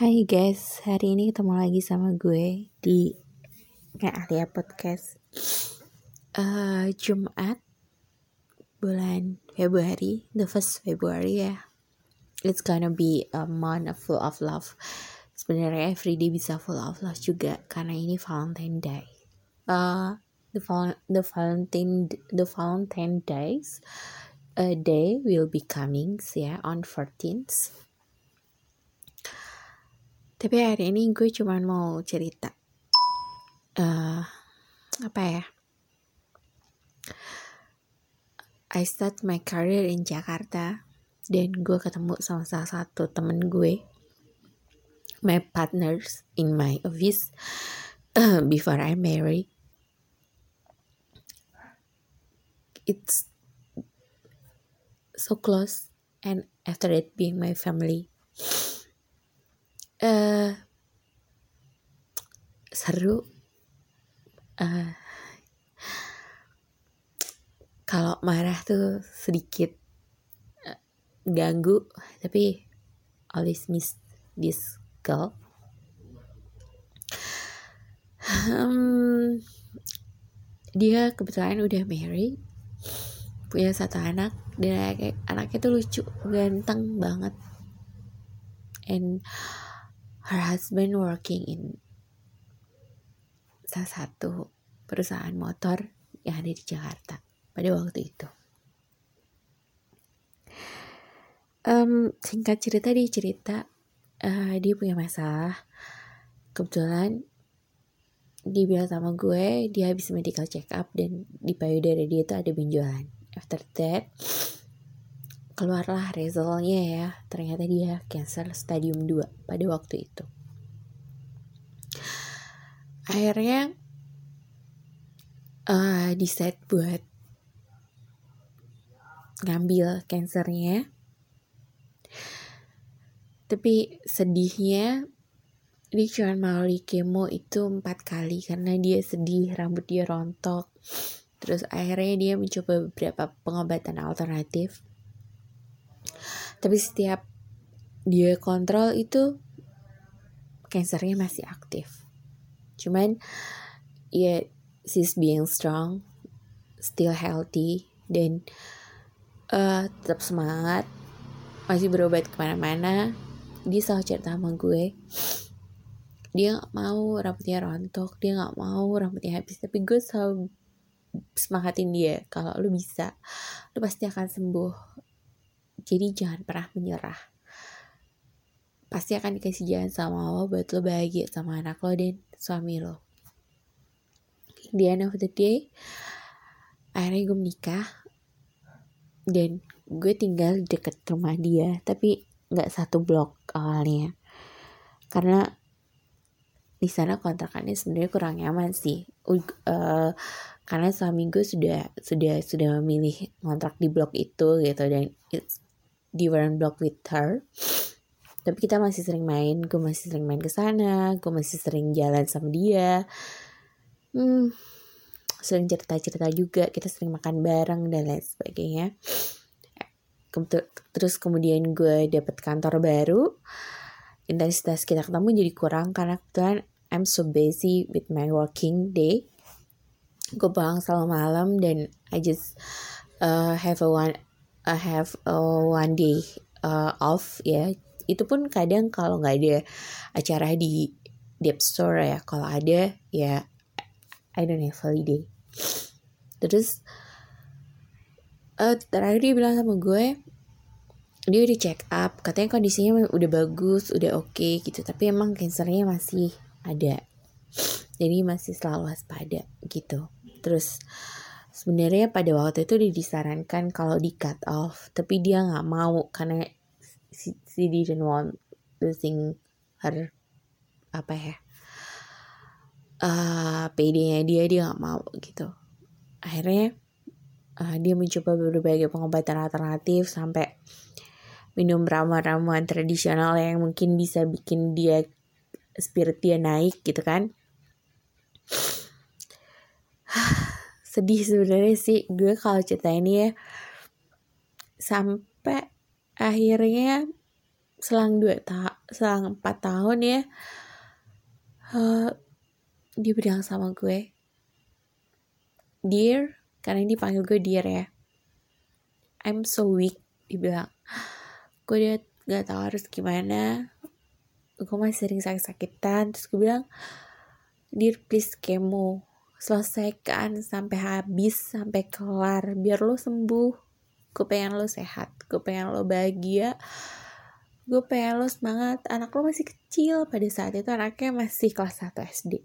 Hai guys, hari ini ketemu lagi sama gue di Alia Podcast. Uh, Jumat bulan Februari, the first February ya. It's gonna be a month full of love. Sebenarnya everyday bisa full of love juga karena ini Valentine Day. Uh, the, val the Valentine the Valentine Days a day will be coming ya yeah, on 14th tapi hari ini gue cuma mau cerita. Uh, apa ya? I start my career in Jakarta dan gue ketemu sama salah satu temen gue my partners in my office uh, before I marry it's so close and after it being my family uh, seru. Uh, kalau marah tuh sedikit uh, ganggu tapi always miss this girl. Um, dia kebetulan udah married punya satu anak dan anaknya, anaknya tuh lucu ganteng banget. And her husband working in salah satu perusahaan motor yang ada di Jakarta pada waktu itu. Um, singkat cerita dia cerita uh, dia punya masalah. Kebetulan dia bilang sama gue dia habis medical check up dan di payudara dia itu ada benjolan. After that keluarlah resultnya ya. Ternyata dia cancer stadium 2 pada waktu itu. Akhirnya uh, decide buat ngambil cancernya. Tapi sedihnya dia cuma di kemo itu empat kali karena dia sedih rambut dia rontok. Terus akhirnya dia mencoba beberapa pengobatan alternatif tapi setiap dia kontrol itu cancernya masih aktif. Cuman ya she's being strong still healthy dan uh, tetap semangat. Masih berobat ke mana-mana. Dia selalu cerita sama gue. Dia nggak mau rambutnya rontok dia nggak mau rambutnya habis. Tapi gue selalu semangatin dia. Kalau lu bisa lu pasti akan sembuh jadi jangan pernah menyerah. Pasti akan dikasih jalan sama Allah buat lo bahagia sama anak lo dan suami lo. Di end of the day, akhirnya gue menikah dan gue tinggal deket rumah dia tapi nggak satu blok awalnya karena di sana kontrakannya sebenarnya kurang nyaman sih uh, karena suami gue sudah sudah sudah memilih kontrak di blok itu gitu dan it's different block with her. Tapi kita masih sering main gue masih sering main ke sana gue masih sering jalan sama dia. Hmm, sering cerita cerita juga kita sering makan bareng dan lain sebagainya. Terus kemudian gue dapet kantor baru intensitas kita ketemu jadi kurang karena kebetulan I'm so busy with my working day. Gue pulang selalu malam dan I just uh, have a one I have a one day uh, off ya. Itu pun kadang kalau nggak ada acara di Deep Store ya kalau ada ya I don't have holiday. Terus uh, terakhir dia bilang sama gue dia udah check up katanya kondisinya udah bagus udah oke okay, gitu. Tapi emang cancernya masih ada. Jadi masih selalu waspada gitu. Terus sebenarnya pada waktu itu disarankan kalau di cut off tapi dia nggak mau karena si, si didn't want losing her apa ya uh, ah, PD-nya dia dia nggak mau gitu. Akhirnya uh, dia mencoba berbagai pengobatan alternatif sampai minum ramuan-ramuan tradisional yang mungkin bisa bikin dia spirit dia naik gitu kan sedih sebenarnya sih. Gue kalau cerita ini ya sampai akhirnya selang dua ta selang 4 tahun ya uh, dia bilang sama gue dear karena ini panggil gue dear ya I'm so weak dibilang gue udah gak tahu harus gimana. Gue masih sering sakit-sakitan. Terus gue bilang dear please kemo selesaikan sampai habis sampai kelar biar lo sembuh. Gue pengen lo sehat gue pengen lo bahagia gue pengen lo semangat. Anak lo masih kecil pada saat itu anaknya masih kelas 1 SD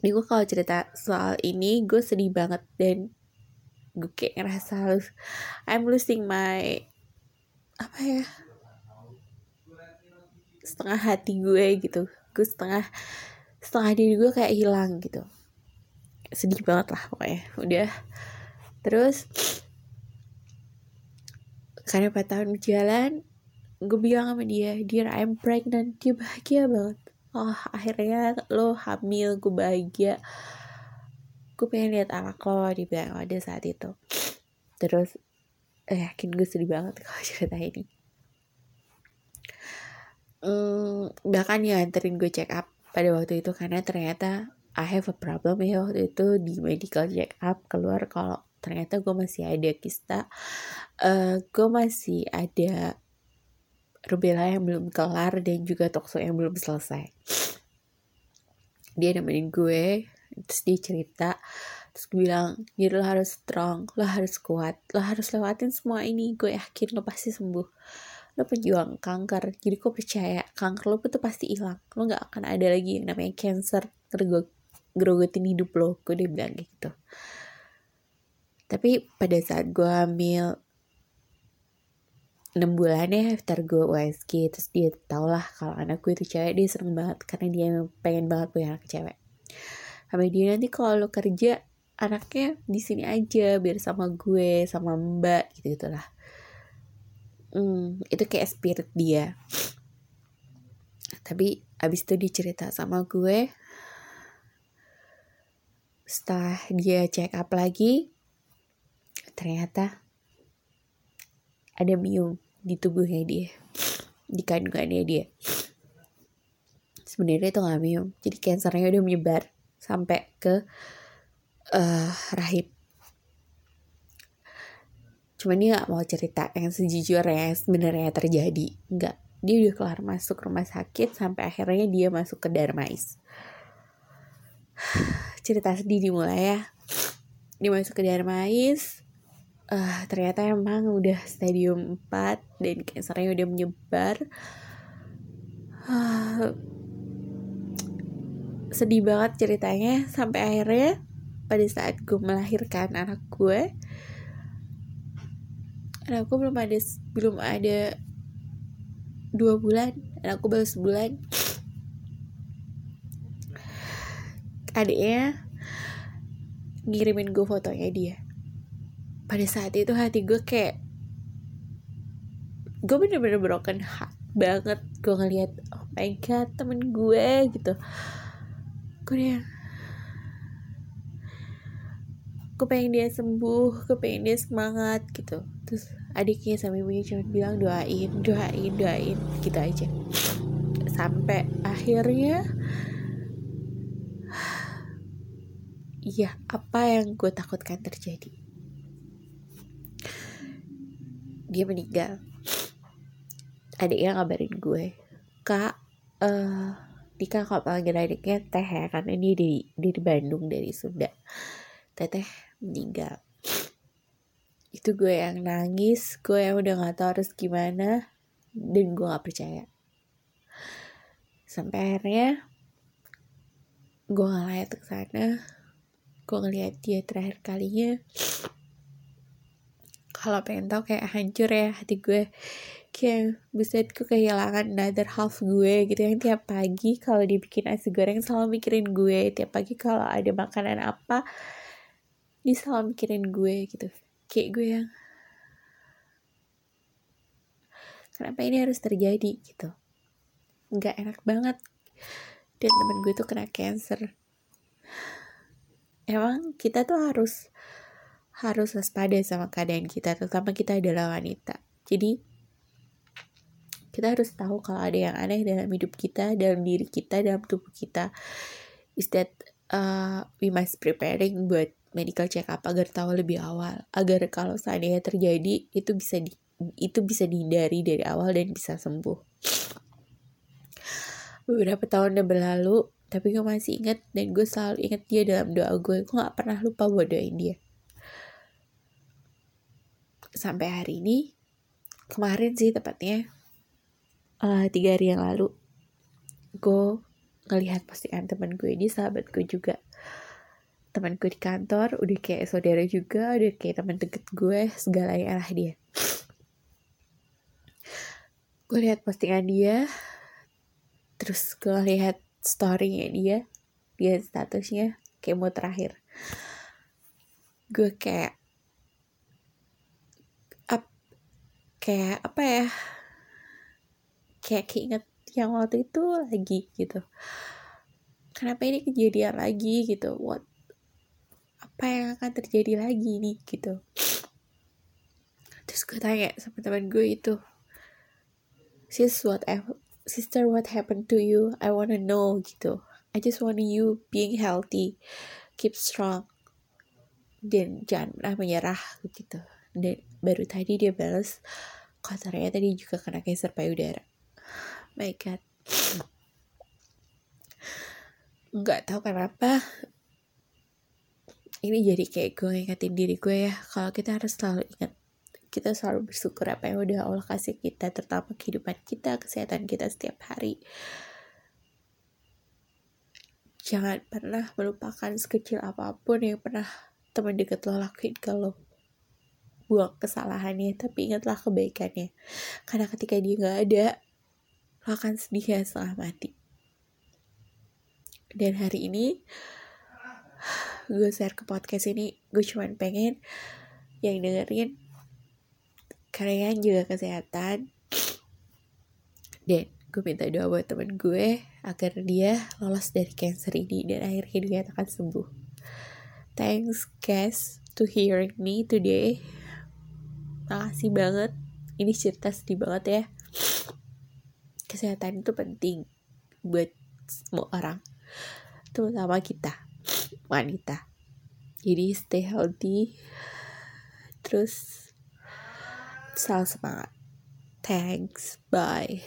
Jadi gue kalau cerita soal ini gue sedih banget dan gue kayak ngerasa I'm losing my apa ya setengah hati gue gitu. Gue setengah setengah diri gue kayak hilang gitu. Sedih banget lah pokoknya. Udah. Terus karena 4 tahun berjalan gue bilang sama dia dear I'm pregnant. Dia bahagia banget. Oh akhirnya lo hamil gue bahagia. Gue pengen lihat anak lo dia bilang pada saat itu. Terus eh, yakin gue sedih banget kalau cerita ini. Hmm, bahkan ya anterin gue check up pada waktu itu karena ternyata I have a problem ya waktu itu di medical check up keluar kalau ternyata gue masih ada kista uh, gue masih ada rubella yang belum kelar dan juga tokso yang belum selesai. Dia nemenin gue terus dia cerita terus gue bilang ya lo harus strong lo harus kuat lo harus lewatin semua ini gue yakin lo pasti sembuh lo pejuang kanker jadi gue percaya kanker lo tuh pasti hilang. Lo nggak akan ada lagi yang namanya cancer ngerogotin hidup lo gue udah bilang gitu. Tapi pada saat gue hamil 6 bulan ya after gue USG terus dia tau lah kalau anak gue itu cewek dia seneng banget karena dia pengen banget punya anak cewek. Sampai dia nanti kalau lo kerja anaknya di sini aja biar sama gue sama mbak gitu gitulah hmm, itu kayak spirit dia. Tapi abis itu dia cerita sama gue. Setelah dia check up lagi ternyata ada miom di tubuhnya dia. Di kandungannya dia. Sebenarnya itu nggak miom jadi kansernya udah menyebar sampai ke uh, rahim cuman dia nggak mau cerita yang sejujurnya sebenarnya terjadi. Nggak. Dia udah kelar masuk rumah sakit sampai akhirnya dia masuk ke Darmais. Cerita sedih dimulai ya. Dia masuk ke Darmais. Uh, ternyata emang udah stadium 4 dan kansernya udah menyebar. Uh, sedih banget ceritanya sampai akhirnya pada saat gue melahirkan anak gue anak gue belum ada belum ada dua bulan anak gue baru sebulan. Adiknya ngirimin gue fotonya dia. Pada saat itu hati gue kayak gue bener-bener broken heart banget. Gue ngeliat oh my god temen gue gitu. Gue yang gue pengen dia sembuh gue pengen dia semangat gitu. Terus adiknya sama ibunya cuma bilang doain doain doain gitu aja. Sampai akhirnya iya apa yang gue takutkan terjadi? Dia meninggal. Adiknya ngabarin gue kak eh uh, Dika kalau panggil adiknya teh ya karena dia di, dia di Bandung dari Sunda. Teteh meninggal itu gue yang nangis gue yang udah nggak tahu harus gimana dan gue nggak percaya. Sampai akhirnya gue ngeliat ke sana. Gue ngeliat dia terakhir kalinya. Kalau pengen tahu kayak hancur ya hati gue. Kayak bisa gue kehilangan another half gue gitu. Yang tiap pagi kalau dibikin nasi goreng selalu mikirin gue. Tiap pagi kalau ada makanan apa dia selalu mikirin gue gitu kayak gue yang kenapa ini harus terjadi? Gitu. Nggak enak banget. Dan temen gue tuh kena cancer. Emang kita tuh harus harus waspada sama keadaan kita, terutama kita adalah wanita. Jadi, kita harus tahu kalau ada yang aneh dalam hidup kita dalam diri kita dalam tubuh kita. Is that uh, we must preparing buat medical check up agar tahu lebih awal agar kalau seandainya terjadi itu bisa di, itu bisa dihindari dari awal dan bisa sembuh. Beberapa tahun yang berlalu tapi gue masih ingat dan gue selalu ingat dia dalam doa gue. Gue gak pernah lupa buat doain dia. Sampai hari ini kemarin sih tepatnya uh, tiga hari yang lalu gue ngelihat postingan teman gue ini sahabat gue juga teman gue di kantor udah kayak saudara juga udah kayak teman deket gue segala yang arah dia. Gue lihat postingan dia terus gue lihat storynya dia dia statusnya kayak mau terakhir. Gue kayak up, kayak apa ya kayak keinget yang waktu itu lagi gitu. Kenapa ini kejadian lagi gitu? What apa yang akan terjadi lagi nih gitu. Terus gue tanya sama teman gue itu sis what sister what happened to you? I wanna know gitu. I just want you being healthy. Keep strong. Dan jangan pernah menyerah gitu. Dan baru tadi dia balas kok ternyata dia juga kena cancer payudara. My god. Nggak tahu kenapa ini jadi kayak gue ingetin diri gue ya kalau kita harus selalu ingat kita selalu bersyukur apa yang udah Allah kasih kita terutama kehidupan kita kesehatan kita setiap hari. Jangan pernah melupakan sekecil apa pun yang pernah teman dekat lo lakuin kalau buang kesalahannya tapi ingatlah kebaikannya. Karena ketika dia nggak ada lo akan sedih ya setengah mati. Dan hari ini gue share ke podcast ini gue cuma pengen yang dengerin kalian juga kesehatan. Dan gue minta doa buat temen gue agar dia lolos dari cancer ini dan akhirnya dia akan sembuh. Thanks guys to hearing me today. Makasih banget. Ini cerita sedih banget ya. Kesehatan itu penting buat semua orang terutama kita wanita jadi stay healthy terus Selalu semangat. Thanks. Bye.